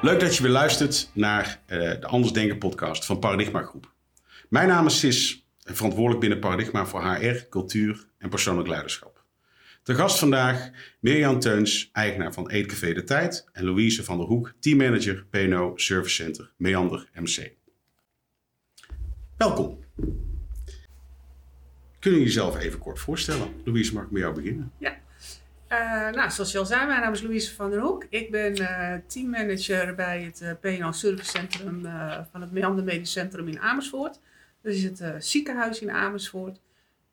Leuk dat je weer luistert naar uh, de Anders Denken podcast van Paradigma Groep. Mijn naam is Sis, verantwoordelijk binnen Paradigma voor HR, cultuur en persoonlijk leiderschap. De gast vandaag Mirjam Teuns, eigenaar van Eetcafé De Tijd en Louise van der Hoek, teammanager PNO Service Center Meander MC. Welkom. Kunnen jullie jezelf even kort voorstellen? Louise, mag ik met jou beginnen? Ja. Uh, nou, zoals je al zei, mijn naam is Louise van der Hoek. Ik ben uh, teammanager bij het uh, PNO Service Centrum van het Meander Medisch Centrum in Amersfoort. Dat is het ziekenhuis in Amersfoort.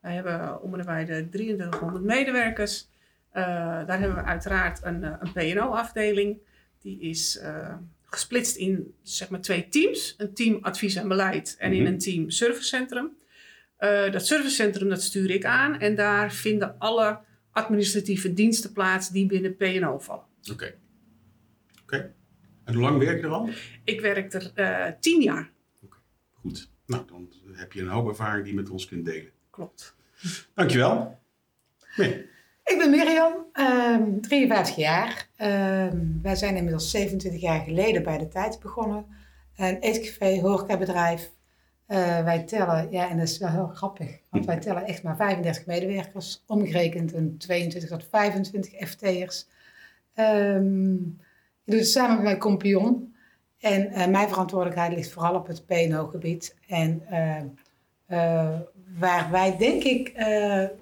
Wij hebben om de de 2300 medewerkers. daar hebben we uiteraard een, een PNO-afdeling. Die is gesplitst in zeg maar, twee teams. Een team advies en beleid en in mhm. een team servicecentrum. dat servicecentrum dat stuur ik aan en daar vinden alle administratieve diensten plaats die binnen PNO vallen. Oké. Oké. En hoe lang werk je er al? Ik werk er uh, tien jaar. Oké, goed. Nou, dan heb je een hoop ervaring die je met ons kunt delen. Klopt. Dankjewel. Nee. Ik ben Mirjam, um, 53 jaar. Um, wij zijn inmiddels 27 jaar geleden bij de tijd begonnen. Een eetcafé, horecabedrijf, uh, wij tellen, ja, en dat is wel heel grappig, want wij tellen echt maar 35 medewerkers, omgerekend een 22 tot 25 FT'ers. Um, ik doe het samen met mijn kompion. En uh, mijn verantwoordelijkheid ligt vooral op het PNO-gebied. En uh, waar wij, denk ik,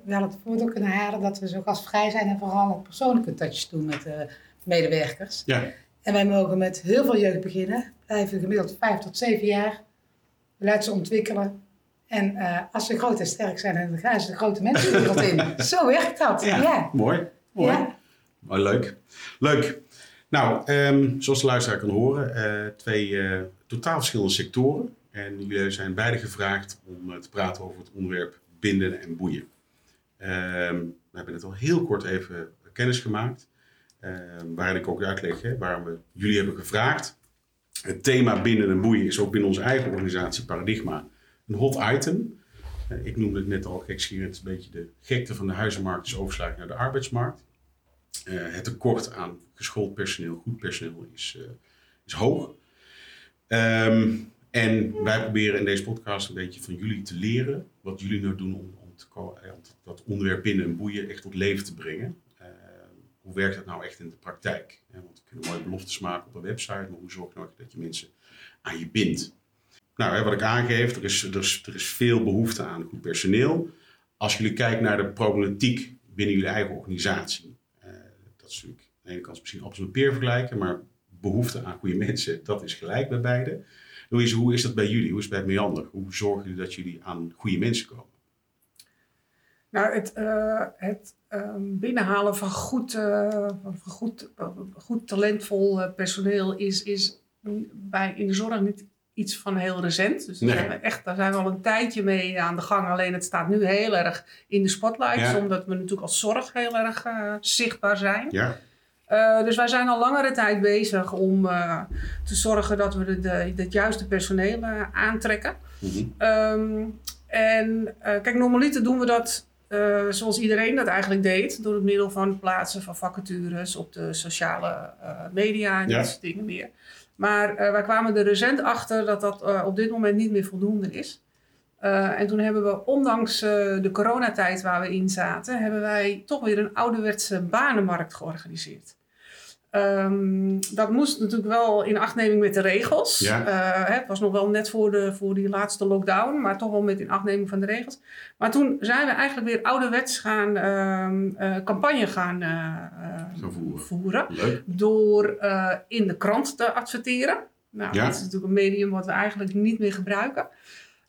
wel het voordeel kunnen halen dat we zo gastvrij zijn en vooral een persoonlijke touch doen met de medewerkers. Ja. En wij mogen met heel veel jeugd beginnen, blijven gemiddeld 5 tot 7 jaar laat ze ontwikkelen. En uh, als ze groot en sterk zijn, dan gaan ze de grote mensenwereld in. Zo werkt dat. Ja, mooi. mooi. Ja. Maar leuk. Leuk. Nou, um, zoals de luisteraar kan horen, uh, twee totaal verschillende sectoren. En jullie zijn beide gevraagd om te praten over het onderwerp binden en boeien. Um, we hebben net al heel kort even kennis gemaakt. Um, waarin ik ook uitleg hè, waarom we jullie hebben gevraagd. Het thema binnen en boeien is ook binnen onze eigen organisatie Paradigma een hot item. Eh, ik noemde het net al gekscherend, een beetje de gekte van de huizenmarkt is oversluiting naar de arbeidsmarkt. Het tekort aan geschoold personeel, goed personeel, is, is hoog. Um, en wij proberen in deze podcast een beetje van jullie te leren wat jullie nou doen om, om, om dat onderwerp binnen en boeien echt tot leven te brengen hoe werkt dat nou echt in de praktijk? Want we kunnen mooie beloftes maken op een website, maar hoe zorg je nou dat je mensen aan je bindt? Nou, wat ik aangeef, er is, er, is, veel behoefte aan goed personeel. Als jullie kijken naar de problematiek binnen jullie eigen organisatie, dat is natuurlijk aan de ene kant misschien appels met peer vergelijken, maar behoefte aan goede mensen, dat is gelijk bij beide. Louise, hoe is dat bij jullie? Hoe is het bij Meander? Hoe zorgen jullie dat jullie aan goede mensen komen? Nou, het, uh, het Ehm, binnenhalen van goed, uh, van goed, goed talentvol eh, personeel is, is bij, in de zorg niet iets van heel recent. Dus daar, zijn we echt, daar zijn we al een tijdje mee aan de gang. Alleen het staat nu heel erg in de spotlight, omdat we natuurlijk als zorg heel erg zichtbaar zijn. Ja. Uh, dus wij zijn al langere tijd bezig om uh, te zorgen dat we de, het juiste personeel aantrekken. Mm -hmm. um, en kijk, normaliter doen we dat zoals iedereen dat eigenlijk deed, door het middel van plaatsen van vacatures op de sociale media en dat soort dingen meer. Maar wij kwamen er recent achter dat dat op dit moment niet meer voldoende is. en toen hebben we, ondanks de coronatijd waar we in zaten, hebben wij toch weer een ouderwetse banenmarkt georganiseerd. Um, dat moest natuurlijk wel in achtneming met de regels. Ja. Uh, het was nog wel net voor, de, voor die laatste lockdown, maar toch wel met in achtneming van de regels. Maar toen zijn we eigenlijk weer ouderwets gaan uh, campagne gaan uh, voeren. voeren door in de krant te adverteren. Nou, ja. dat is natuurlijk een medium wat we eigenlijk niet meer gebruiken.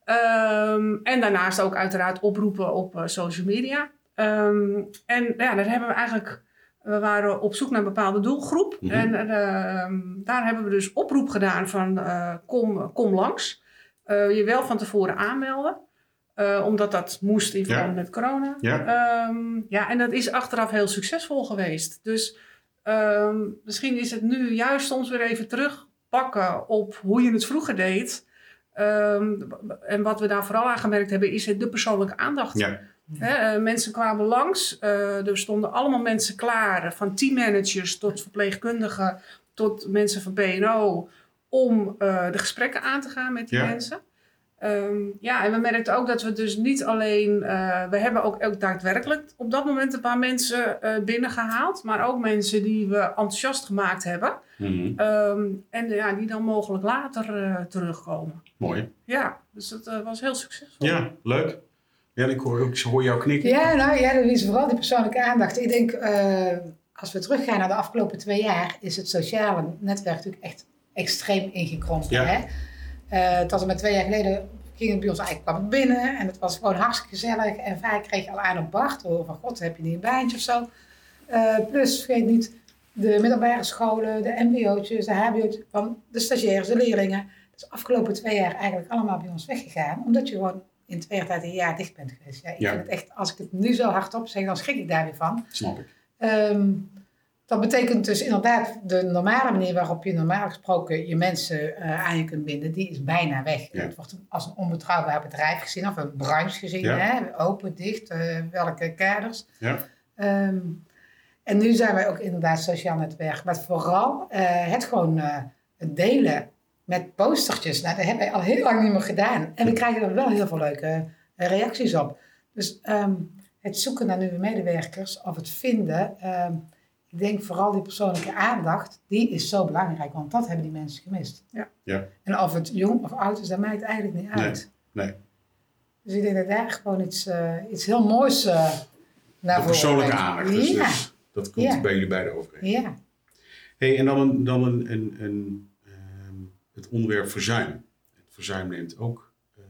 Um, en daarnaast ook uiteraard oproepen op social media. Um, en ja, daar hebben we eigenlijk we waren op zoek naar een bepaalde doelgroep. Mhm. En uh, daar hebben we dus oproep gedaan van uh, kom, kom langs. Uh, je wel van tevoren aanmelden. Eh, omdat dat moest in verband met corona. Ja. Um, ja, en dat is achteraf heel succesvol geweest. Dus um, misschien is het nu juist soms weer even terugpakken op hoe je het vroeger deed. Ehm, en wat we daar vooral aan gemerkt hebben, is de persoonlijke aandacht. Ja. Eh, mensen kwamen langs, eh, er stonden allemaal mensen klaar, van teammanagers tot verpleegkundigen, tot mensen van PNO, om eh, de gesprekken aan te gaan met die Ja. mensen. Ehm, ja, en we merkten ook dat we dus niet alleen, eh, we hebben ook, ook daadwerkelijk op dat moment een paar mensen eh, binnengehaald, maar ook mensen die we enthousiast gemaakt hebben. Mhm. Ehm, en ja, die dan mogelijk later eh, terugkomen. Mooi. Ja, dus dat eh, was heel succesvol. Ja, leuk. Ja, ik hoor, ik hoor jou knikken. Ja, nou ja, dat is vooral die persoonlijke aandacht. Ik denk, eh, als we teruggaan naar de afgelopen twee jaar, is het sociale netwerk natuurlijk echt extreem ingekrompen. Ja. Hè? Eh, tot en met twee jaar geleden ging het bij ons eigenlijk kwam binnen en het was gewoon hartstikke gezellig. En vaak kreeg je al aan op Bart, oh, van god, heb je niet een baantje of zo. Eh, plus, vergeet niet, de middelbare scholen, de mbo'tjes, de hbo'tjes, van de stagiaires, de leerlingen. Dat is de afgelopen twee jaar eigenlijk allemaal bij ons weggegaan, omdat je gewoon in twee jaar dicht bent geweest. Ja, ik Ja. vind het echt, als ik het nu zo hardop zeg, dan schrik ik daar weer van. Snap ik. Ehm, dat betekent dus inderdaad de normale manier waarop je normaal gesproken je mensen eh, aan je kunt binden, die is bijna weg. Ja. Het wordt als een onbetrouwbaar bedrijf gezien of een branche gezien. Ja. Hè? Open, dicht, eh, welke kaders. Ja. Ehm, en nu zijn wij ook inderdaad sociaal netwerk. Maar vooral eh, het gewoon het delen met postertjes. Nou, dat hebben wij al heel lang niet meer gedaan. En we krijgen er wel heel veel leuke eh, reacties op. Dus ehm, het zoeken naar nieuwe medewerkers of het vinden. ehm, ik denk vooral die persoonlijke aandacht, die is zo belangrijk. Want dat hebben die mensen gemist. Ja. Ja. En of het jong of oud is, dat maakt eigenlijk niet uit. nee. Dus ik denk dat daar gewoon iets, eh, iets heel moois eh naar De voren persoonlijke aandacht. Dus, Ja. dus dat komt Ja. bij jullie beiden overeen. Ja. Hey, en dan, een, dan een, een, een, het onderwerp verzuim. Het verzuim neemt ook eh,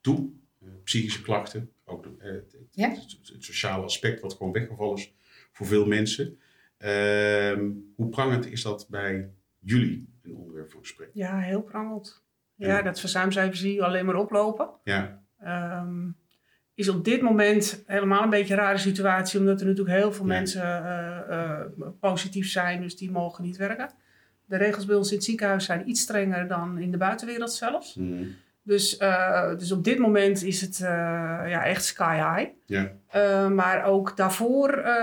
toe. Eh, psychische klachten. Ook de- eh, het, het- Ja. het, het sociale aspect wat gewoon weggevallen is voor veel mensen. Ehm, hoe prangend is dat bij jullie een onderwerp voor gesprek? Ja, heel prangend. Ja, dat verzuimcijfer zie je alleen maar oplopen. Ja, Ehm, is op dit moment helemaal een beetje een rare situatie, omdat er natuurlijk heel veel Ja. mensen eh, eh, positief zijn, dus die mogen niet werken. De regels bij ons in het ziekenhuis zijn iets strenger dan in de buitenwereld zelfs. Mhm. Dus, eh, dus op dit moment is het eh, ja, echt sky high. ja, Eh, maar ook daarvoor, eh,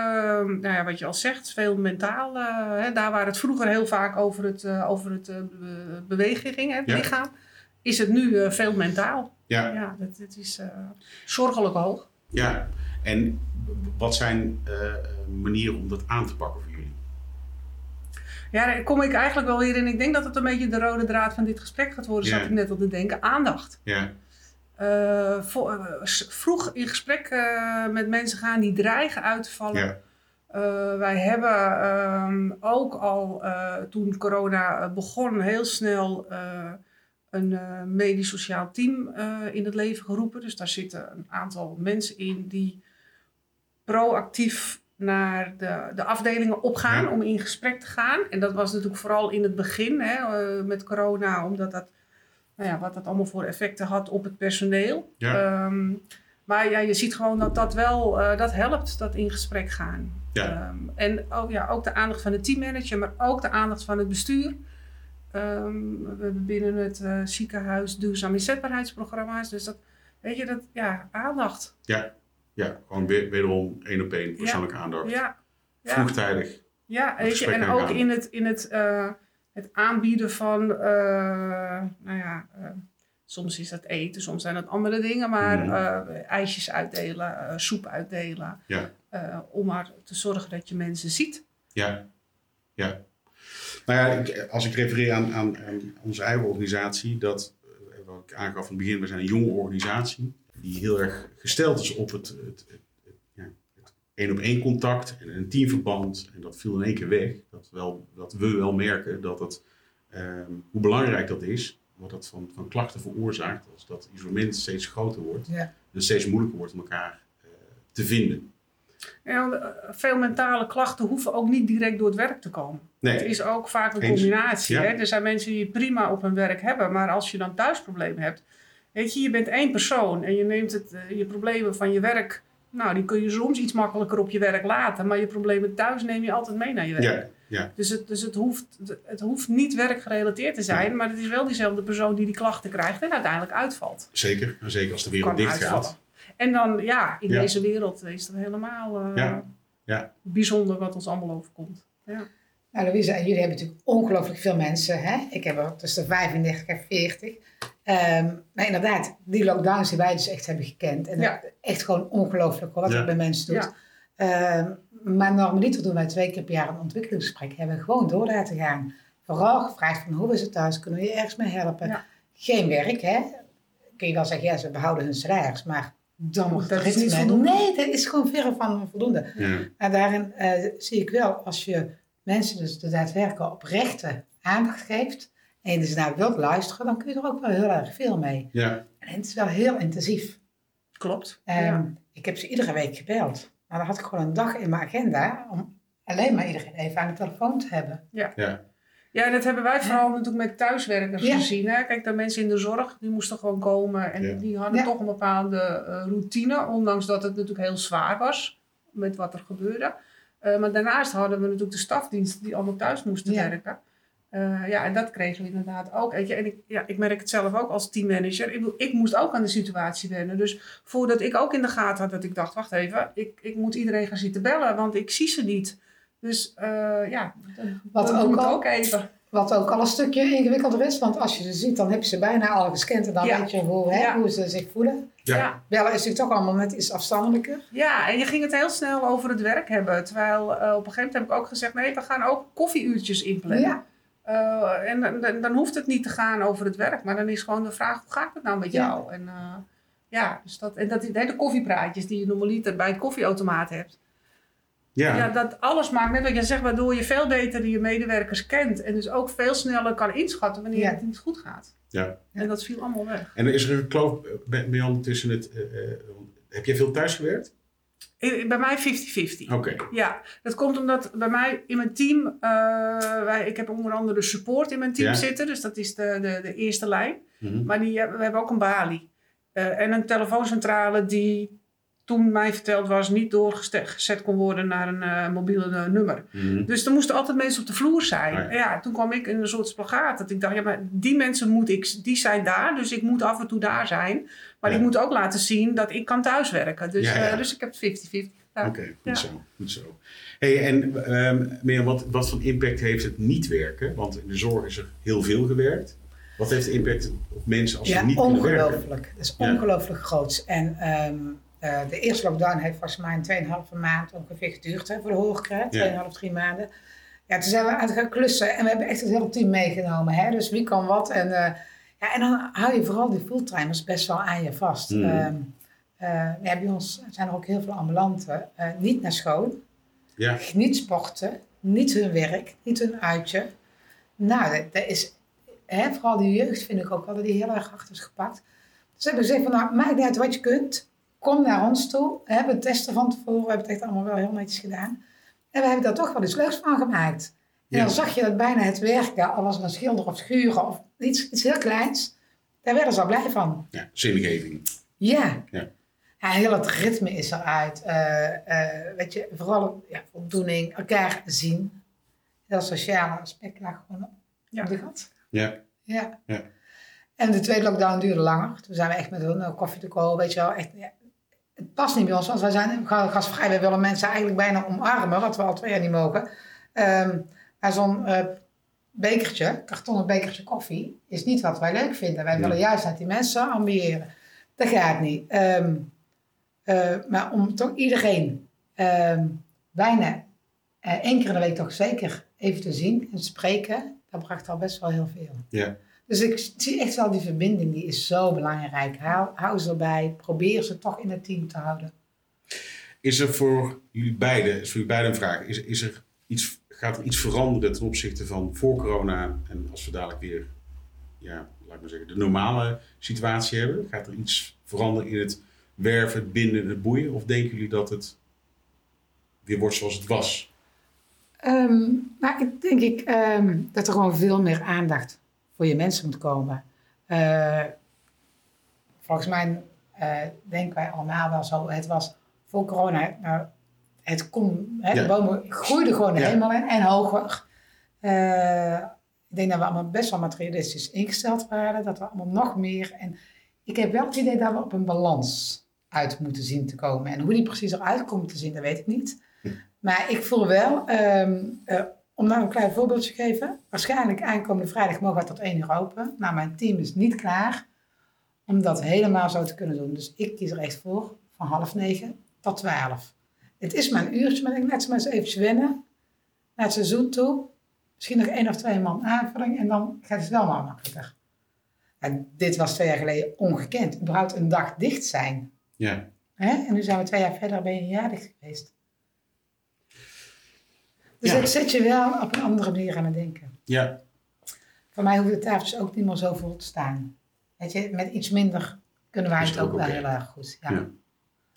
nou ja, wat je al zegt, veel mentaal. hè, daar waar het vroeger heel vaak over het, over het be- bewegen ging, hè, het Ja. lichaam, is het nu veel mentaal. ja, Ja, dat, het is zorgelijk hoog. ja. En wat zijn manieren om dat aan te pakken voor jullie? Ja, daar kom ik eigenlijk wel weer in. Ik denk dat het een beetje de rode draad van dit gesprek gaat worden, Ja. zat ik net op te denken. Aandacht. Ja, Eh, eh, vroeg in gesprek eh, met mensen gaan die dreigen uit te vallen. ja, wij hebben ehm, ook al toen corona begon heel snel een medisch-sociaal team in het leven geroepen. Dus daar zitten een aantal mensen in die proactief naar de, de afdelingen opgaan Ja. om in gesprek te gaan. En dat was natuurlijk vooral in het begin hè, eh, met corona, omdat dat, nou ja, wat dat allemaal voor effecten had op het personeel. Ja. Ehm, maar ja, je ziet gewoon dat dat wel, eh, dat helpt, dat in gesprek gaan. Ja. Ehm, en ook, ja, ook de aandacht van de teammanager, maar ook de aandacht van het bestuur. Ehm, we hebben binnen het eh, ziekenhuis duurzaam inzetbaarheidsprogramma's. Dus dat, weet je, dat, ja, aandacht. ja. Gewoon weer, wederom één op één persoonlijke aandacht. Ja, ja. Vroegtijdig. Ja, weet je, en ook in het, in het, eh, het aanbieden van, eh, nou ja, eh, soms is dat eten, soms zijn dat andere dingen, maar eh, ijsjes uitdelen, soep uitdelen, Ja. om maar te zorgen dat je mensen ziet. Ja, ja. Nou ja, ik- als ik refereer aan, aan, aan onze eigen organisatie, dat, wat ik aangaf van het begin, we zijn een jonge organisatie die heel erg gesteld is op het, het, het, het, ja, het één op één contact en een teamverband. En dat viel in één keer weg. Dat, wel, dat we wel merken dat het, ehm, hoe belangrijk dat is, wat dat van, van klachten veroorzaakt, als dat isolement steeds groter wordt Ja. en steeds moeilijker wordt om elkaar eh, te vinden. En eh, veel mentale klachten hoeven ook niet direct door het werk te komen. Nee. Het is ook vaak een combinatie. Ja. Hè? Er zijn mensen die prima op hun werk hebben, maar als je dan thuis problemen hebt, weet je, je bent één persoon en je neemt het, eh, je problemen van je werk, nou, die kun je soms iets makkelijker op je werk laten, maar je problemen thuis neem je altijd mee naar je werk. Ja, Ja. Dus, het, dus het, hoeft, het hoeft niet werkgerelateerd te zijn, maar het is wel diezelfde persoon die die klachten krijgt en uiteindelijk uitvalt. Zeker, zeker als de wereld Kan dicht uitvallen. gaat. En dan, ja, in Ja. deze wereld is het helemaal eh, Ja. Ja. bijzonder wat ons allemaal overkomt. Ja. Nou, Louise, en jullie hebben natuurlijk ongelooflijk veel mensen. Hè? Ik heb er tussen de 35 en 40. Ehm, maar inderdaad, die lockdowns die wij dus echt hebben gekend. En Ja. echt gewoon ongelooflijk hoor, wat Ja. het bij mensen doet. Ja. Ehm, maar normaliter doen wij twee keer per jaar een ontwikkelingsgesprek. Hebben we gewoon door laten gaan. Vooral gevraagd van hoe is het thuis? Kunnen we je ergens mee helpen? Ja. Geen werk, hè? Kun je wel zeggen, ja, ze behouden hun salaris. Maar dan wordt Dat is niet voldoende. Nee, dat is gewoon verre van voldoende. Ja. Maar daarin eh, zie ik wel, als je mensen dus de daadwerkelijk oprechte aandacht geeft en je dus naar wilt luisteren, dan kun je er ook wel heel erg veel mee. Ja. En het is wel heel intensief. Klopt. Ehm, ja. Ik heb ze iedere week gebeld. Maar dan had ik gewoon een dag in mijn agenda om alleen maar iedereen even aan de telefoon te hebben. Ja. Ja, dat hebben wij vooral natuurlijk met thuiswerkers Ja. gezien. Hè? Kijk, de mensen in de zorg, die moesten gewoon komen. En Ja. die hadden Ja. toch een bepaalde eh, routine. Ondanks dat het natuurlijk heel zwaar was met wat er gebeurde. Eh, maar daarnaast hadden we natuurlijk de stafdiensten die allemaal thuis moesten Ja. werken. Eh, ja, en dat kregen we inderdaad ook. Weet je, en ik, ja, ik merk het zelf ook als teammanager. Ik, ik moest ook aan de situatie wennen. Dus voordat ik ook in de gaten had dat ik dacht, wacht even, ik, ik moet iedereen gaan zitten bellen, want ik zie ze niet. Dus eh, ja, Wat dan ook al- ook even. Wat ook al een stukje ingewikkelder is, want als je ze ziet, dan heb je ze bijna al gescand en dan Ja. weet je hoe, hè, Ja. hoe ze zich voelen. Ja. ja. Bellen is natuurlijk toch allemaal net iets afstandelijker. Ja, en je ging het heel snel over het werk hebben. Terwijl eh, op een gegeven moment heb ik ook gezegd: nee, we gaan ook koffieuurtjes inplannen. Ja. Eh, en dan- hoeft het niet te gaan over het werk, maar dan is gewoon de vraag: hoe gaat het nou met Ja. jou? En eh, ja, dus dat, en dat, hè, de koffiepraatjes die je normaliter bij het koffieautomaat hebt. Ja. Ja. dat alles maakt net wat je zegt, waardoor je veel beter je medewerkers kent. En dus ook veel sneller kan inschatten wanneer Ja. het niet goed gaat. Ja. En dat viel allemaal weg. En is er een kloof, eh, bij bij Jan, tussen het... eh, eh, heb jij veel thuis gewerkt? Eh, Bij mij 50-50. Oké. Ja, dat komt omdat bij mij in mijn team, eh, wij, ik heb onder andere de support in mijn team Ja. zitten, dus dat is de, de, de eerste lijn. Mhm. Maar die, hebben- we hebben ook een balie Eh, en een telefooncentrale die toen mij verteld was niet doorgezet kon worden naar een eh, mobiele eh, nummer. Mhm. Dus er moesten altijd mensen op de vloer zijn. Ja. En ja, toen kwam ik in een soort spagaat. Dat ik dacht, ja, maar die mensen moet ik, die zijn daar, dus ik moet af en toe daar zijn. Maar Ja. ik moet ook laten zien dat ik kan thuiswerken. Dus, Ja, ja. eh, dus ik heb het 50-50. Ja. Oké, goed Ja. zo. Goed zo. Hey, en ehm Mirjam, wat, wat voor impact heeft het niet werken? Want in de zorg is er heel veel gewerkt. Wat heeft de impact op mensen als ze Ja, niet kunnen werken? ongelooflijk. Dat is Ja. ongelooflijk groot. En ehm, eh, de eerste lockdown heeft volgens mij een 2,5 maand ongeveer geduurd hè, voor de hoogkruid. 2,5, 3 maanden. Ja, toen zijn we aan het gaan klussen en we hebben echt het hele team meegenomen. Hè? Dus wie kan wat. En, eh, ja, en dan hou je vooral die fulltimers best wel aan je vast. Mhm. Ehm, eh, ja, bij ons zijn er ook heel veel ambulanten. niet naar school, Ja, niet sporten, niet hun werk, niet hun uitje. Nou, dat, dat is, hè, vooral die jeugd vind ik ook wel die heel erg achter is gepakt. Dus hebben gezegd van, nou, maakt niet uit wat je kunt. Kom naar ons toe. We hebben testen van tevoren, we hebben het echt allemaal wel heel netjes gedaan. En we hebben daar toch wel iets leuks van gemaakt. En Ja. dan zag je dat bijna het werken, al was het een schilder of schuren of iets, iets heel kleins. Daar werden ze al blij van. ja zingeving. Ja. Ja. Ja, heel het ritme is eruit. Eh, eh, weet je, vooral ja, voldoening, elkaar zien. Dat sociale aspect lag gewoon Ja. op de gat. Ja, Ja. Ja. En de tweede lockdown duurde langer. Toen zijn we echt met een eh, koffie te koop, weet je wel. Echt, ja, het past niet bij ons, want wij zijn ga- gastvrij. Wij willen mensen eigenlijk bijna omarmen, wat we al twee jaar niet mogen. Ehm, maar zo'n eh, bekertje, kartonnen bekertje koffie, is niet wat wij leuk vinden. Wij willen juist dat die mensen ambiëren. Dat gaat niet. Ehm, eh, maar om toch iedereen ehm, bijna eh, één keer in de week toch zeker even te zien en spreken, dat bracht al best wel heel veel. ja. Dus ik zie echt wel die verbinding, die is zo belangrijk. Hou, hou ze erbij, probeer ze toch in het team te houden. Is er voor jullie beiden, is voor jullie beiden een vraag, is, is er iets, gaat er iets veranderen ten opzichte van voor corona en als we dadelijk weer, ja, laat ik maar zeggen, de normale situatie hebben? Gaat er iets veranderen in het werven, het binden, het boeien? Of denken jullie dat het weer wordt zoals het was? Ehm, maar ik denk ik ehm, dat er gewoon veel meer aandacht voor je mensen moet komen. Eh, volgens mij eh, denken wij allemaal wel zo. Het was voor corona, nou, het kon, hè, Ja. de bomen groeiden gewoon Ja. hemel in en hoger. Eh, ik denk dat we allemaal best wel materialistisch ingesteld waren. Dat we allemaal nog meer. En ik heb wel het idee dat we op een balans uit moeten zien te komen. En hoe die precies eruit komt te zien, dat weet ik niet. Maar ik voel wel, ehm, eh, om nou een klein voorbeeldje te geven. Waarschijnlijk aankomende vrijdag mogen we tot 1 uur open. Nou, mijn team is niet klaar om dat helemaal zo te kunnen doen. Dus ik kies er echt voor van half negen tot 12. Het is maar een uurtje, maar ik laat ze maar eens even wennen. Naar het seizoen toe. Misschien nog één of twee man aanvulling en dan gaat het wel maar makkelijker. En dit was twee jaar geleden ongekend. Überhaupt een dag dicht zijn. Ja. Hè? En nu zijn we twee jaar verder, ben je een jaar dicht geweest. Dus Ja. het zet je wel op een andere manier aan het denken. Ja. Voor mij hoeven de tafeltjes ook niet meer zo vol te staan. Weet je, met iets minder kunnen wij het het ook ook wel heel erg goed. Ja. Ja.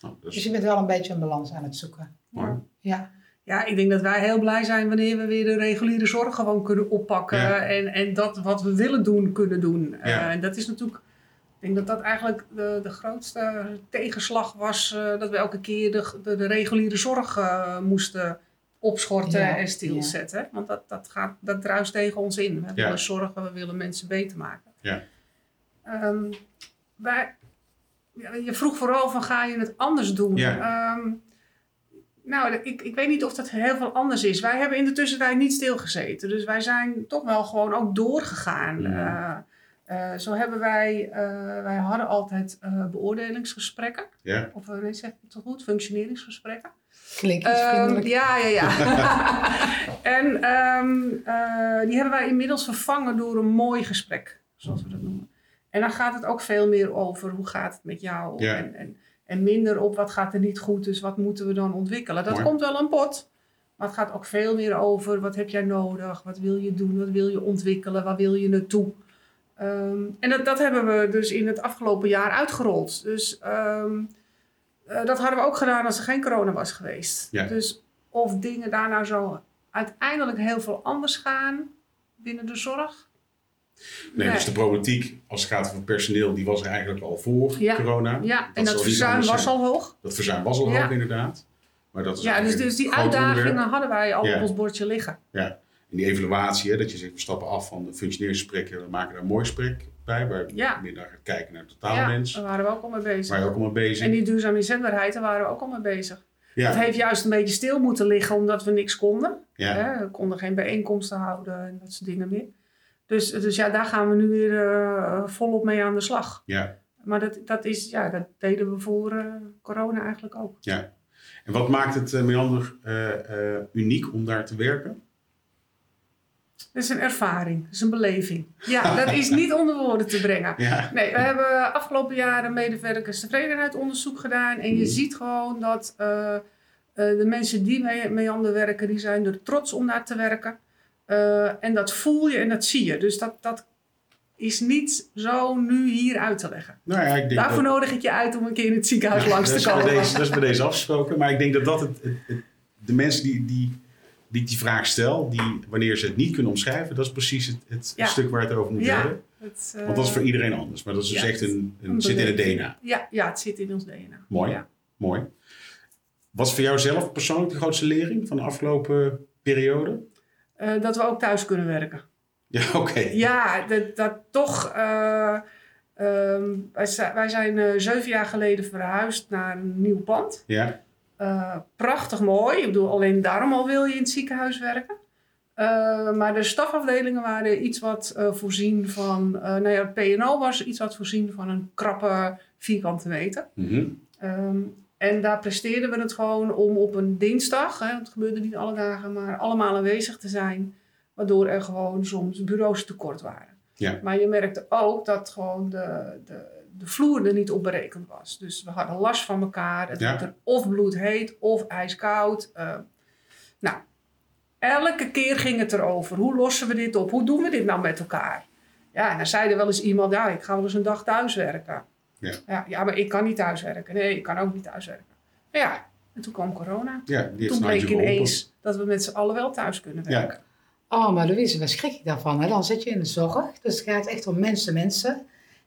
Nou, Dus je bent wel een beetje een balans aan het zoeken. mooi. Ja. Ja, ik denk dat wij heel blij zijn wanneer we weer de reguliere zorg gewoon kunnen oppakken. Ja. En, en dat wat we willen doen, kunnen doen. Eh, Ja. en dat is natuurlijk, ik denk dat dat eigenlijk de, de grootste tegenslag was. eh, dat we elke keer de, de, de reguliere zorg eh, moesten opschorten Ja, en stilzetten. Want dat, dat, gaat, dat druist tegen ons in. We Ja. willen zorgen, we willen mensen beter maken. Ja. Ehm, wij, ja, je vroeg vooral van ga je het anders doen? Ja. Ehm, nou, ik, ik weet niet of dat heel veel anders is. Wij hebben in de tussentijd niet stilgezeten. Dus wij zijn toch wel gewoon ook doorgegaan. Ja. Eh, zo hebben wij, eh, wij hadden altijd eh, beoordelingsgesprekken. Ja. Of zeg ik het goed? Functioneringsgesprekken. Klinkt iets vriendelijk. ja, ja, ja. en ehm, eh, die hebben wij inmiddels vervangen door een mooi gesprek, zoals we dat noemen. En dan gaat het ook veel meer over hoe gaat het met jou. Ja. En, en, en minder op wat gaat er niet goed, dus wat moeten we dan ontwikkelen. Dat Mooi. komt wel aan bod. Maar het gaat ook veel meer over wat heb jij nodig, wat wil je doen, wat wil je ontwikkelen, waar wil je naartoe. Ehm, en dat, dat hebben we dus in het afgelopen jaar uitgerold. Dus ehm, eh, dat hadden we ook gedaan als er geen corona was geweest. Ja. Dus of dingen daar nou zo uiteindelijk heel veel anders gaan binnen de zorg. Nee, dus de problematiek als het gaat over personeel, die was er eigenlijk al voor Ja. corona. Ja, Dat en dat verzuim was al hoog. Dat verzuim was al Ja. hoog inderdaad. Maar dat is Ja, dus, dus die uitdagingen onderwerp. hadden wij al Ja. op ons bordje liggen. Die evaluatie, hè, dat je zegt, we stappen af van de functioneringsgesprekken, we maken daar een mooi gesprek bij, waar Ja. meer naar kijken naar het totale ja, mens. daar waren we ook al mee bezig. Waar je ook allemaal bezig. En die duurzame inzetbaarheid, daar waren we ook al mee bezig. ja, Het heeft juist een beetje stil moeten liggen omdat we niks konden. ja, Hè? We konden geen bijeenkomsten houden en dat soort dingen meer. Dus, dus ja, daar gaan we nu weer eh, volop mee aan de slag. ja, Maar dat, dat, is, ja, dat deden we voor eh, corona eigenlijk ook. ja. En wat maakt het uh, Meander uniek om daar te werken? Dat is een ervaring, dat is een beleving. Ja, dat is niet onder woorden te brengen. Ja, Nee, we hebben afgelopen jaren medewerkerstevredenheid onderzoek gedaan. En je Mhm. ziet gewoon dat eh, eh, de mensen die mee, mee aan de werken, die zijn er trots om daar te werken. Eh, en dat voel je en dat zie je. Dus dat, dat is niet zo nu hier uit te leggen. nou ja, ik denk Daarvoor dat, nodig ik je uit om een keer in het ziekenhuis Ja, langs te bij komen. Deze, dat is bij deze afgesproken. Maar ik denk dat dat het, het- het- de mensen die, die, die ik die vraag stel, die, wanneer ze het niet kunnen omschrijven, dat is precies het, het Ja. stuk waar het over moet Ja, hebben. Het, eh, Want dat is voor iedereen anders. Maar dat is dus echt een, een een zit in het. DNA. Ja, ja, het zit in ons DNA. Mooi. Mooi. Wat is voor jou zelf persoonlijk de grootste lering van de afgelopen periode? Eh, dat we ook thuis kunnen werken. Ja, oké. Ja, dat, dat toch. eh, ehm, wij, wij zijn eh, zeven jaar geleden verhuisd naar een nieuw pand. Ja, Eh, prachtig mooi. Ik bedoel, alleen daarom al wil je in het ziekenhuis werken. Eh, maar de stafafdelingen waren iets wat eh, voorzien van. nou ja, het PNO was iets wat voorzien van een krappe vierkante meter. Mhm. Ehm, en daar presteerden we het gewoon om op een dinsdag, hè, het gebeurde niet alle dagen, maar allemaal aanwezig te zijn. Waardoor er gewoon soms bureaus tekort waren. Ja. Maar je merkte ook dat gewoon de, de, de vloer er niet op berekend was. Dus we hadden last van elkaar. Het Ja. werd er of bloedheet of ijskoud. Eh, nou, elke keer ging het erover. Hoe lossen we dit op? Hoe doen we dit nou met elkaar? Ja, en dan zei er wel eens iemand, ja, ik ga wel eens een dag thuiswerken. Ja. Ja, ja, maar ik kan niet thuiswerken. Nee, ik kan ook niet thuiswerken. Ja, en toen kwam corona. ja die Toen bleek ineens dat we met z'n allen wel thuis kunnen Ja. werken. Oh, maar Louise, waar schrik ik daarvan? Hè? Dan zit je in de zorg, dus het gaat echt om mensen, mensen.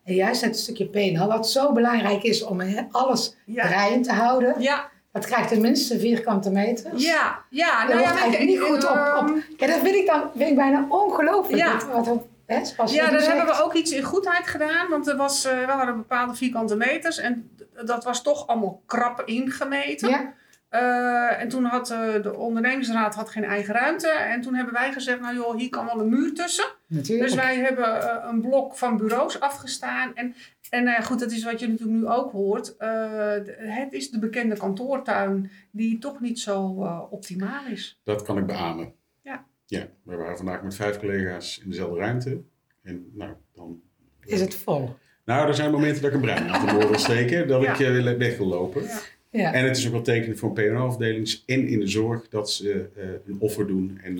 En juist het stukje PNL, wat zo belangrijk is om alles Ja, draaiend te houden. ja, Dat krijgt tenminste vierkante meters. Ja, ja. Daar Nou ja, wordt eigenlijk niet goed op, ehm, op. Ja, dat vind ik dan vind ik bijna ongelooflijk. Ja. Dat- Wat, wat, hè, Ja, daar hebben we ook iets in goedheid gedaan. Want er was, eh, we hadden bepaalde vierkante meters. En dat was toch allemaal krap ingemeten. Ja, Eh, en toen had eh, de ondernemingsraad had geen eigen ruimte. En toen hebben wij gezegd, nou joh, hier kan wel een muur tussen. natuurlijk. Dus wij hebben eh, een blok van bureaus afgestaan. En, en nou goed, dat is wat je natuurlijk nu ook hoort. Eh, het is de bekende kantoortuin die toch niet zo eh, optimaal is. Dat kan ik beamen. Ja. Ja, we waren vandaag met vijf collega's in dezelfde ruimte. En nou, dan... Is het vol? Nou, er zijn momenten dat ik een brein aan de steken, dat Ja. ik eh, weg wil lopen. Ja. Ja. En het is ook wel tekenend voor een PNO-afdeling en in de zorg dat ze eh, een offer doen. En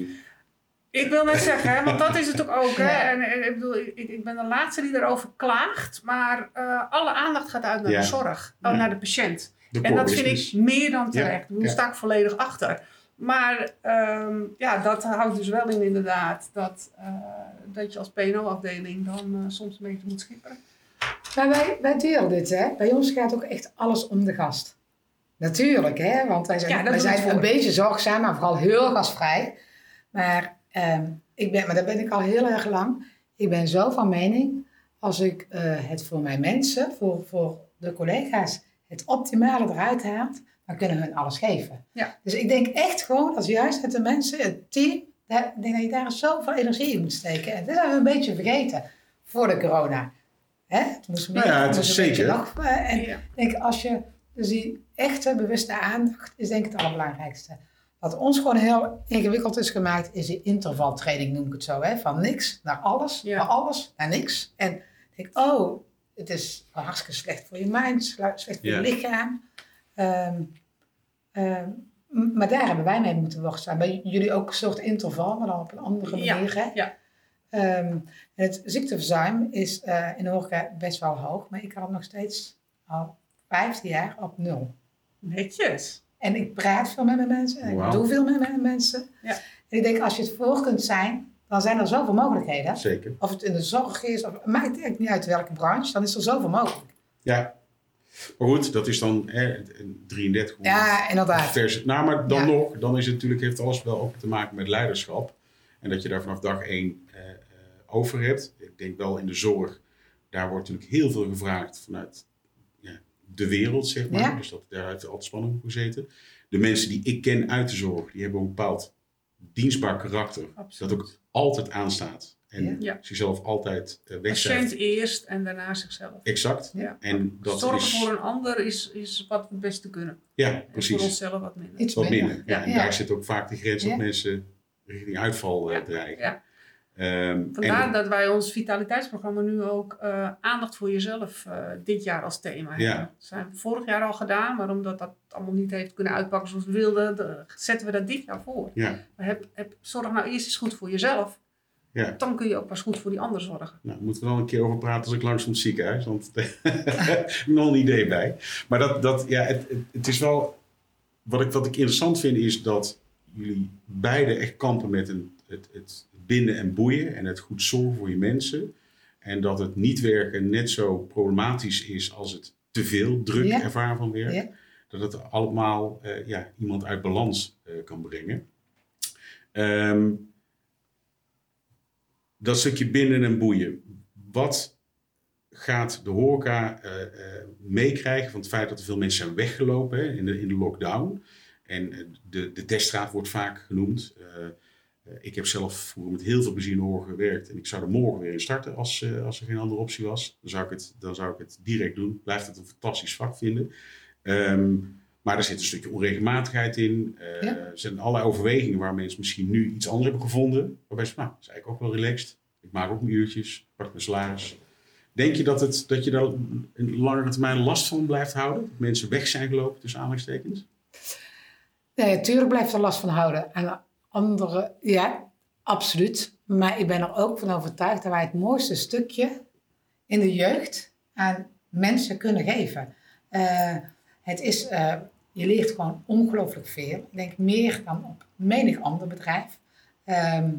Ik wil net zeggen, hè, want dat is het ook ook. Hè? Ja. En, en ik, bedoel, ik, ik ben de laatste die erover klaagt. Maar eh, alle aandacht gaat uit naar Ja. de zorg, oh, Ja. naar de patiënt. de En dat vind ik meer dan terecht. Daar sta ik volledig achter. Maar ehm, ja, dat houdt dus wel in inderdaad dat, eh, dat je als PNO-afdeling dan eh, soms een beetje moet schipperen. Maar wij, wij delen dit, hè. Bij ons gaat ook echt alles om de gast. Natuurlijk, hè. Want wij zijn, Ja, dat wij zijn een voor. beetje zorgzaam, maar vooral heel gastvrij. Maar, ehm, ik ben, maar dat ben ik al heel erg lang. Ik ben zo van mening, als ik eh, het voor mijn mensen, voor, voor de collega's, het optimale eruit haalt, dan kunnen we hun alles geven. Ja. Dus ik denk echt gewoon, als juist met de mensen, het team, daar, ik denk dat je daar zoveel energie in moet steken. En dat hebben we een beetje vergeten voor de corona. Hè? Het moest meer, Nou ja, het is een zeker. en Ja. denk, als je, dus die echte bewuste aandacht is denk ik het allerbelangrijkste. Wat ons gewoon heel ingewikkeld is gemaakt, is die intervaltraining, noem ik het zo. Hè? Van niks naar alles, Ja. van alles naar niks. En ik denk, oh, het is hartstikke slecht voor je mind, slecht voor Ja. je lichaam. Ehm, ehm, maar daar hebben wij mee moeten worstelen. Bij jullie ook een soort interval, maar dan op een andere Ja, manier. Hè? ja. Ehm, en het ziekteverzuim is eh, in de horeca best wel hoog, maar ik had nog steeds al 15 jaar op nul. Netjes. En ik praat veel met mijn mensen, en ik doe veel met mijn mensen. Ja. En ik denk, als je het voor kunt zijn, dan zijn er zoveel mogelijkheden. Zeker. Of het in de zorg is, of maakt eigenlijk niet uit welke branche, dan is er zoveel mogelijk. Ja. Maar goed, dat is dan hè, een 33. Ja, inderdaad. Vers, nou, maar dan Ja. nog, dan is het natuurlijk, heeft alles wel ook te maken met leiderschap. En dat je daar vanaf dag één eh, eh, over hebt. Ik denk wel in de zorg, daar wordt natuurlijk heel veel gevraagd vanuit de wereld, zeg maar. Ja. Dus dat, daar heeft altijd spanning op gezeten. De mensen die ik ken uit de zorg, die hebben een bepaald dienstbaar karakter. Absoluut. Dat ook altijd aanstaat. En Ja. Zichzelf altijd uh, Patiënt eerst en daarna zichzelf. Exact. Ja. En dat Zorgen is, voor een ander is, is wat we het beste kunnen. Ja, En precies. voor onszelf wat minder. Iets Wat minder. minder. Ja, en Ja. daar zit ook vaak de grens dat mensen richting uitval Ja. dreigen. Ehm, Vandaar en- dat wij ons vitaliteitsprogramma nu ook eh, aandacht voor jezelf eh, dit jaar als thema Ja. hebben. Dat zijn we vorig jaar al gedaan, maar omdat dat allemaal niet heeft kunnen uitpakken zoals we wilden, de- zetten we dat dit jaar voor. ja, Maar heb, heb, zorg nou eerst eens goed voor jezelf. ja. Dan kun je ook pas goed voor die ander zorgen. Nou, moeten we dan een keer over praten als ik langs het ziekenhuis. Want ik nog een idee bij. Maar dat, dat, ja, het, het, is wel... Wat ik, wat ik interessant vind is dat jullie beide echt kampen met een, het, het binden en boeien. En het goed zorgen voor je mensen. En dat het niet werken net zo problematisch is als het te veel druk Ja. ervaren van werk. Ja. Dat het allemaal eh, ja, iemand uit balans eh, kan brengen. Ehm, dat stukje binden en boeien. Wat gaat de horeca eh, meekrijgen van het feit dat er veel mensen zijn weggelopen hè, in, de, in de lockdown? En de, de teststraat wordt vaak genoemd. Eh, ik heb zelf vroeger met heel veel plezier in de horeca gewerkt. En ik zou er morgen weer in starten als, eh, als er geen andere optie was. Dan zou, ik het, dan zou ik het direct doen. Blijft het een fantastisch vak vinden. Ehm, maar er zit een stukje onregelmatigheid in. Eh, Ja. Er zijn allerlei overwegingen waar mensen misschien nu iets anders hebben gevonden. Waarbij ze, nou, dat is eigenlijk ook wel relaxed. Ik maak ook mijn uurtjes, pak mijn salaris. Denk je dat, het, dat je daar een langere termijn last van blijft houden? Dat mensen weg zijn gelopen tussen aanhalingstekens? Nee, natuurlijk blijft er last van houden. En andere, ja, absoluut. Maar ik ben er ook van overtuigd dat wij het mooiste stukje in de jeugd aan mensen kunnen geven. Eh, het is, eh, je leert gewoon ongelooflijk veel. Ik denk meer dan op menig ander bedrijf. Ehm,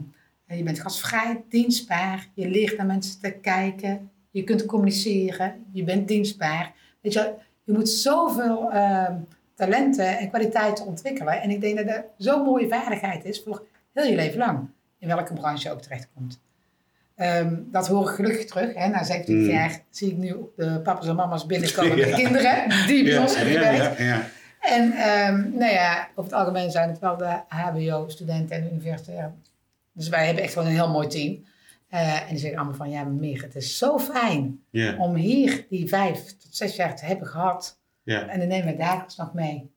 je bent gastvrij, dienstbaar. Je leert naar mensen te kijken. Je kunt communiceren. Je bent dienstbaar. Weet je, je moet zoveel ehm, talenten en kwaliteiten ontwikkelen. En ik denk dat dat zo'n mooie vaardigheid is voor heel je leven lang. In welke branche je ook terechtkomt. Ehm dat hoor ik gelukkig terug. Hè. Na 17 Mm. jaar zie ik nu de papa's en mama's binnenkomen met Ja. de kinderen. Die bij ons gewerkt. En ehm, nou ja, over het algemeen zijn het wel de HBO-studenten en universitair. Dus wij hebben echt wel een heel mooi team. Eh, en die zeggen allemaal van, ja meer, het is zo fijn om hier die vijf tot zes jaar te hebben gehad. Ja, En dan nemen we dagelijks nog mee.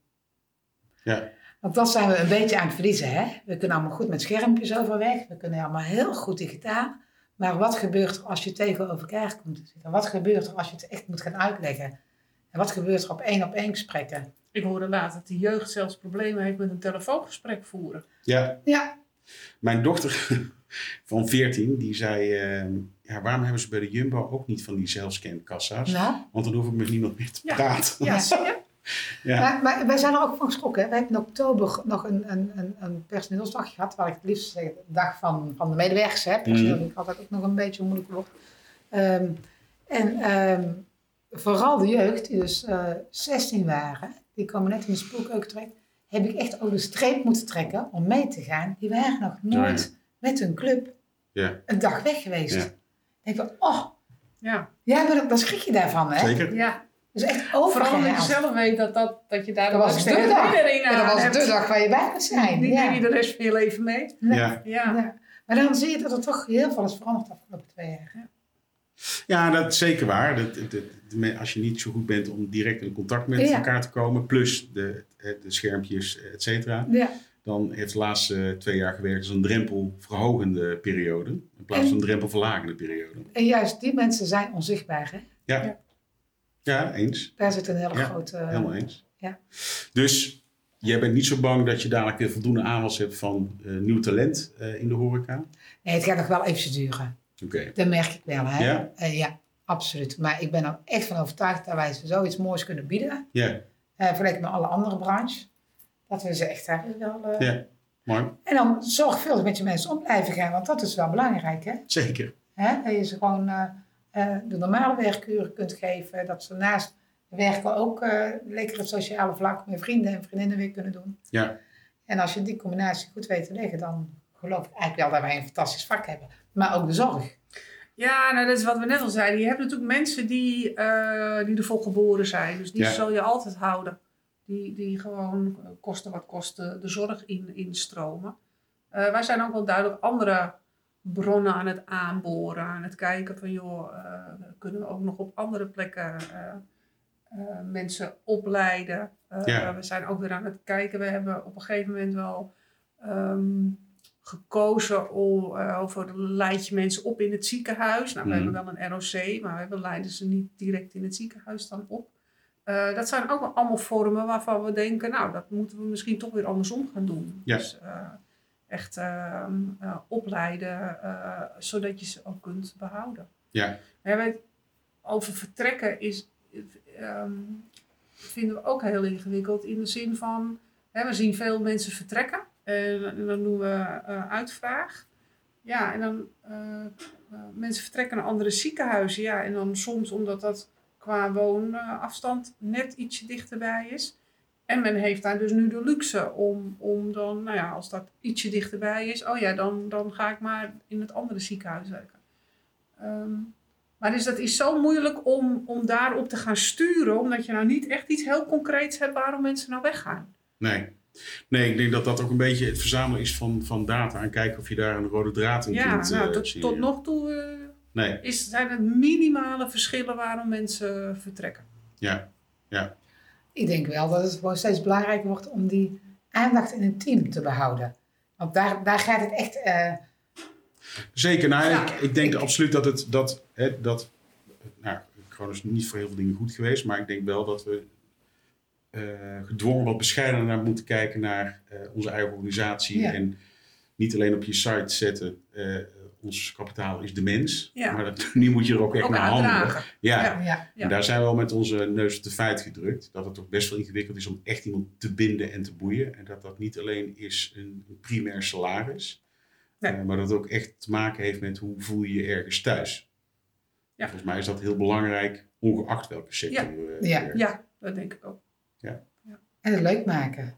ja. Want dat zijn we een beetje aan het verliezen. Hè? We kunnen allemaal goed met schermpjes overweg. We kunnen allemaal heel goed digitaal. Maar wat gebeurt er als je tegenover elkaar komt te zitten? Wat gebeurt er als je het echt moet gaan uitleggen? En wat gebeurt er op één op één gesprekken? Ik hoorde later dat de jeugd zelfs problemen heeft met een telefoongesprek voeren. ja. Ja, Mijn dochter van 14, die zei... ehm, ja, waarom hebben ze bij de Jumbo ook niet van die zelfscankassa's? nou. Want dan hoef ik met niemand meer te Ja. praten. Ja, zie je? Ja. Maar, maar wij zijn er ook van geschrokken. hè. We hebben in oktober nog een, een, een, een personeelsdag gehad, waar ik het liefst zeg, de dag van, van de medewerkers heb. Personeel Mhm. vind ik altijd ook nog een beetje een moeilijk woord. Ehm, en ehm, vooral de jeugd, die dus eh 16 waren, die komen net in de spoelkeuken terecht, heb ik echt over de streep moeten trekken om mee te gaan. Die waren nog nooit met hun club Ja, een dag weg geweest. Denk ik van, oh, Ja, ja, maar dan- dan schrik je daarvan, hè? zeker. ja. Dus echt Vooral omdat je zelf weet dat, dat, dat je daar Dat was de dag. Ja, dat was hebt. de dag waar je bij moet zijn. Die ja. neem je de rest van je leven mee. Nee. Ja. Ja. Ja. Maar dan zie je dat er toch heel veel is veranderd de afgelopen twee jaar. Ja, dat is zeker waar. Dat, dat- dat- als je niet zo goed bent om direct in contact met Ja. elkaar te komen, plus de, de schermpjes, et cetera, Ja. Dan heeft de laatste twee jaar gewerkt als een drempelverhogende periode, in plaats van een drempelverlagende periode. En juist die mensen zijn onzichtbaar. Hè? Ja, Ja. ja eens. Daar zit een hele Ja, grote... Helemaal eens. ja. Dus jij bent niet zo bang dat je dadelijk weer voldoende aanwas hebt van eh, nieuw talent eh, in de horeca? Nee, het gaat nog wel even duren. Oké. Dat merk ik wel. Hè? Ja? Eh, ja, absoluut. Maar ik ben er echt van overtuigd dat wij ze zoiets moois kunnen bieden. Ja, eh vergeleken met alle andere branches. Dat we ze echt hebben wel... eh, ja. Mooi. En dan zorgvuldig met je mensen om blijven gaan. Want dat is wel belangrijk. Hè? Zeker. Hè? Dat je ze gewoon eh, eh, de normale werkuren kunt geven. Dat ze naast werken ook eh lekker het sociale vlak met vrienden en vriendinnen weer kunnen doen. Ja. En als je die combinatie goed weet te leggen, dan geloof ik eigenlijk wel dat wij een fantastisch vak hebben. Maar ook de zorg. Ja, nou, dat is wat we net al zeiden. Je hebt natuurlijk mensen die, eh, die ervoor geboren zijn. Dus die Ja. zal je altijd houden. Die, die gewoon eh, kosten wat kosten de zorg in, instromen. Eh, wij zijn ook wel duidelijk andere bronnen aan het aanboren. Aan het kijken van, joh, eh, kunnen we ook nog op andere plekken mensen opleiden. Ja. We zijn ook weer aan het kijken. We hebben op een gegeven moment wel ehm, gekozen om, over leid je mensen op in het ziekenhuis. Nou, we Mhm. hebben wel een ROC, maar we leiden ze niet direct in het ziekenhuis dan op. Eh, dat zijn ook allemaal vormen waarvan we denken, nou, dat moeten we misschien toch weer andersom gaan doen. Ja. Dus eh, echt ehm, eh, opleiden, zodat je ze ook kunt behouden. Ja. Ja, weet, over vertrekken is, ehm, vinden we ook heel ingewikkeld in de zin van, hè, we zien veel mensen vertrekken en, en dan doen we uitvraag. Ja, en dan mensen vertrekken naar andere ziekenhuizen. Ja, en dan soms omdat dat qua woonafstand net ietsje dichterbij is. En men heeft daar dus nu de luxe om, om dan, nou ja, als dat ietsje dichterbij is, oh ja, dan, dan ga ik maar in het andere ziekenhuis werken. Ehm, maar dus dat is zo moeilijk om, om daarop te gaan sturen, omdat je nou niet echt iets heel concreets hebt waarom mensen nou weggaan. Nee. Nee, ik denk dat dat ook een beetje het verzamelen is van, van data en kijken of je daar een rode draad in Ja, kunt nou, eh, tot, nog toe eh, Nee, is, zijn het minimale verschillen waarom mensen vertrekken. ja. Ja, Ik denk wel dat het gewoon steeds belangrijker wordt om die aandacht in een team te behouden. Want daar, daar gaat het echt. eh, zeker. Nou, Ja. ik, ik denk absoluut dat het, dat, hè, dat, nou, gewoon is niet voor heel veel dingen goed geweest, maar ik denk wel dat we eh, gedwongen wat bescheidener naar moeten kijken naar eh, onze eigen organisatie Ja. en niet alleen op je site zetten, eh, ons kapitaal is de mens, Ja. maar dat, nu moet je er ook echt Ook naar handelen. Ja, Ja. ja. Ja. En daar zijn we wel met onze neus op de feit gedrukt. Dat het ook best wel ingewikkeld is om echt iemand te binden en te boeien. En dat dat niet alleen is een een primair salaris. Nee. eh, maar dat het ook echt te maken heeft met hoe voel je je ergens thuis. Ja. Volgens mij is dat heel belangrijk, ongeacht welke sector Ja. je Ja. Ja, dat denk ik ook. En het leuk maken.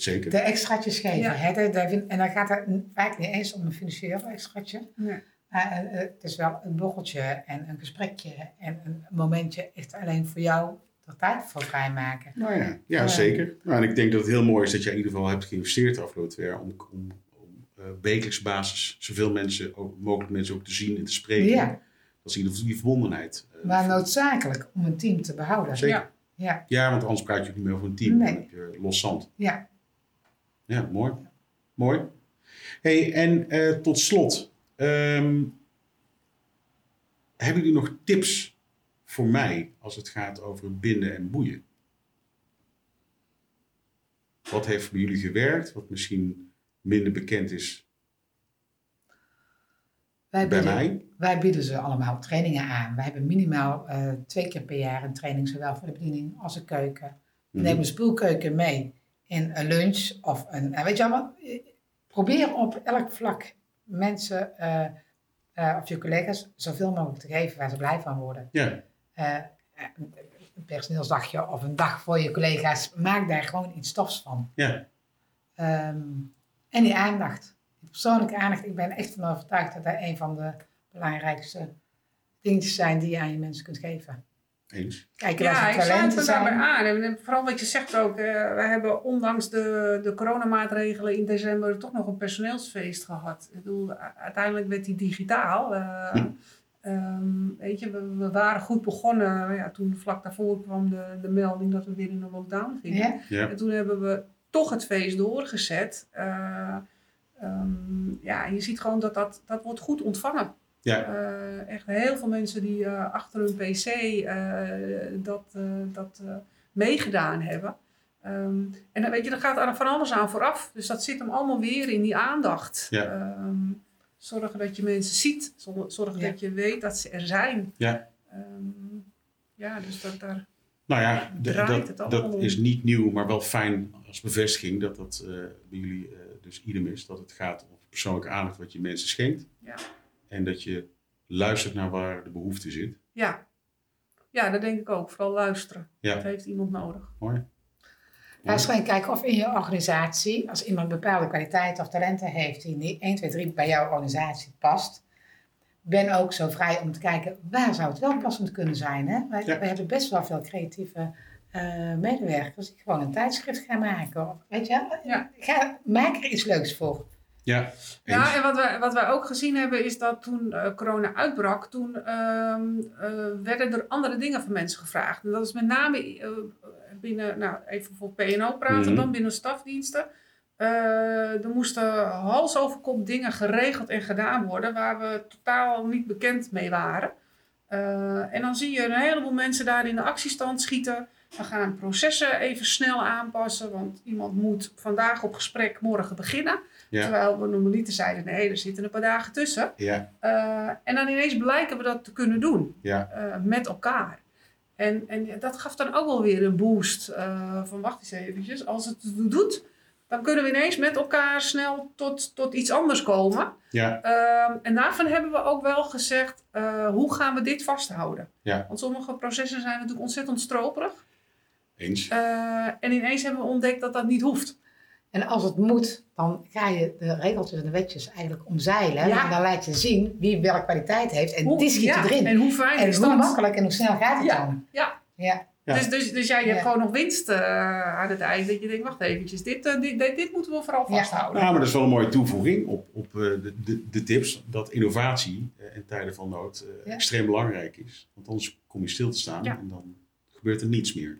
Zeker. De extraatjes geven. Ja. Hè? De- de- en dan gaat het vaak niet eens om een financieel extraatje. Nee. Maar eh, eh, het is wel een borreltje en een gesprekje en een momentje echt alleen voor jou er tijd voor vrijmaken. Nou ja, ja Eh. zeker. Nou, en ik denk dat het heel mooi is dat je in ieder geval hebt geïnvesteerd de afgelopen twee jaar om, om, om eh, wekelijks basis zoveel mensen, ook, mogelijk mensen ook te zien en te spreken. Ja. Dat ze in ieder geval die verbondenheid. eh, Maar noodzakelijk om een team te behouden. Zeker. Ja. Ja, Ja, want anders praat je ook niet meer over een team. Nee. Dan heb je los zand. ja. Ja, mooi. Mooi. hey, en eh, tot slot. ehm, hebben jullie nog tips voor mij als het gaat over binden en boeien? Wat heeft bij jullie gewerkt, wat misschien minder bekend is Wij bij bieden, mij? wij bieden ze allemaal trainingen aan. Wij hebben minimaal eh, twee keer per jaar een training, zowel voor de bediening als de keuken. We Mhm. nemen de spoelkeuken mee in een lunch of een. eh, weet je eh, probeer op elk vlak mensen eh, eh, of je collega's zoveel mogelijk te geven waar ze blij van worden. Ja, een personeelsdagje of een dag voor je collega's, maak daar gewoon iets tofs van. ja, Ehm, en die aandacht. Die persoonlijke aandacht. Ik ben echt van overtuigd dat dat een van de belangrijkste dingetjes zijn die je aan je mensen kunt geven. Eens. Waar Ja, ik sluit me daarbij zijn. aan. En vooral wat je zegt ook, eh, we hebben ondanks de, de coronamaatregelen in december toch nog een personeelsfeest gehad. Ik bedoel, uiteindelijk werd die digitaal. eh, Hm. ehm, weet je, we, we waren goed begonnen. Ja, toen vlak daarvoor kwam de, de melding dat we weer in een lockdown gingen. Ja? Ja, En toen hebben we toch het feest doorgezet. Eh, ehm, ja, je ziet gewoon dat dat, dat wordt goed ontvangen. Ja, Eh, echt heel veel mensen die eh, achter hun pc eh, dat, eh, dat eh, meegedaan hebben. Ehm, en dan weet je, dan gaat er van alles aan vooraf. Dus dat zit hem allemaal weer in die aandacht. Ja. Ehm, zorgen dat je mensen ziet. Zorg- Zorgen Ja. dat je weet dat ze er zijn. Ja. Ehm, ja, dus dat daar... Nou ja, Draait dat, het allemaal dat is niet nieuw, maar wel fijn als bevestiging dat dat eh, bij jullie eh, dus idem is. Dat het gaat om persoonlijke aandacht wat je mensen schenkt. Ja. En dat je luistert naar waar de behoefte zit. Ja. ja, dat denk ik ook. Vooral luisteren. Ja. Dat heeft iemand nodig. Mooi. Gewoon kijken of in je organisatie, als iemand bepaalde kwaliteiten of talenten heeft die niet 1, 2, 3 bij jouw organisatie past, ben ook zo vrij om te kijken waar zou het wel passend kunnen zijn. Hè? Wij, Ja. wij hebben best wel veel creatieve eh, medewerkers die gewoon een tijdschrift gaan maken. Of, weet je, Ja. Ga, maak er iets leuks voor. Ja, eens. Ja, en wat wij, wat wij ook gezien hebben is dat toen eh, corona uitbrak, toen ehm, eh, werden er andere dingen van mensen gevraagd. En dat is met name eh, binnen, nou even voor PNO praten Mhm. dan, binnen stafdiensten. Er moesten hals over kop dingen geregeld en gedaan worden waar we totaal niet bekend mee waren. En dan zie je een heleboel mensen daar in de actiestand schieten. We gaan processen even snel aanpassen, want iemand moet vandaag op gesprek morgen beginnen. Ja. Terwijl we normaliter zeiden, nee, er zitten een paar dagen tussen. Ja, Eh, en dan ineens blijken we dat te kunnen doen ja, eh, met elkaar. En, en dat gaf dan ook wel weer een boost. eh, van wacht eens eventjes, als het het doet, dan kunnen we ineens met elkaar snel tot, tot iets anders komen. ja, Ehm, en daarvan hebben we ook wel gezegd, hoe gaan we dit vasthouden? Ja. Want sommige processen zijn natuurlijk ontzettend stroperig. Eens. Eh, en ineens hebben we ontdekt dat dat niet hoeft. En als het moet, dan ga je de regeltjes en de wetjes eigenlijk omzeilen. Ja. En dan laat je zien wie welke kwaliteit heeft. En Hoe- die schiet ja, erin. En hoe fijn En is hoe dat? makkelijk en hoe snel gaat het Ja. dan? Ja. Ja. Ja. Dus, dus, dus jij hebt Ja. gewoon nog winst eh, aan het eind. Dat je denkt, wacht eventjes, dit, eh, dit, dit, dit moeten we vooral Ja. vasthouden. Nou, maar dat is wel een mooie toevoeging op, op eh, de, de, de tips. Dat innovatie eh, in tijden van nood eh, Ja. extreem belangrijk is. Want anders kom je stil te staan Ja. en dan gebeurt er niets meer.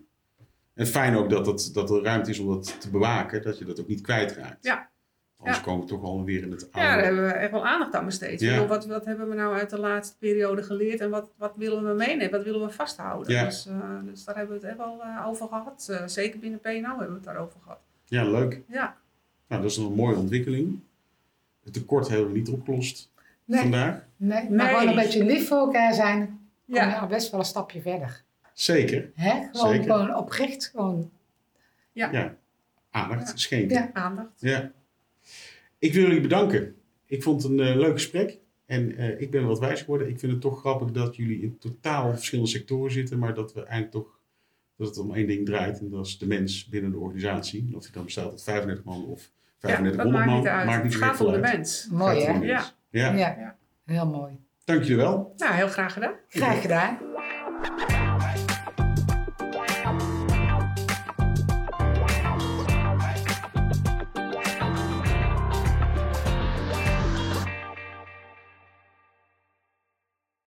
En fijn ook dat, het, dat er ruimte is om dat te bewaken. Dat je dat ook niet kwijtraakt. Ja. Anders Ja. komen we toch alweer in het Ja, daar oude. hebben we echt wel aandacht aan besteed. Ja. Bedoel, Wat, wat hebben we nou uit de laatste periode geleerd en wat, wat willen we meenemen? Wat willen we vasthouden? Ja. Dus, eh, dus daar hebben we het echt wel eh, over gehad. Eh, zeker binnen PNO hebben we het daarover gehad. Ja, leuk. Ja, Nou, dat is een mooie ontwikkeling. Het tekort hebben we niet opgelost Nee, vandaag. nee, maar Nee. gewoon een beetje lief voor elkaar zijn. Kom je ja. al best wel een stapje verder. Zeker. Hè? Gewoon, Zeker. gewoon oprecht. Gewoon. Ja. Aandacht Ja. schenken. Ja. aandacht. Ja. Ik wil jullie bedanken. Ik vond het een eh, leuk gesprek. En eh, ik ben wat wijs geworden. Ik vind het toch grappig dat jullie in totaal verschillende sectoren zitten. Maar dat we eigenlijk toch dat het om één ding draait. En dat is de mens binnen de organisatie. Of die dan bestaat uit 35 man of Ja, 3500 dat maakt man. niet uit. Maakt niet het gaat om de mens. Mooi hè? Ja. Ja. Ja, heel mooi. Dank jullie wel. Nou, heel graag gedaan. Graag gedaan.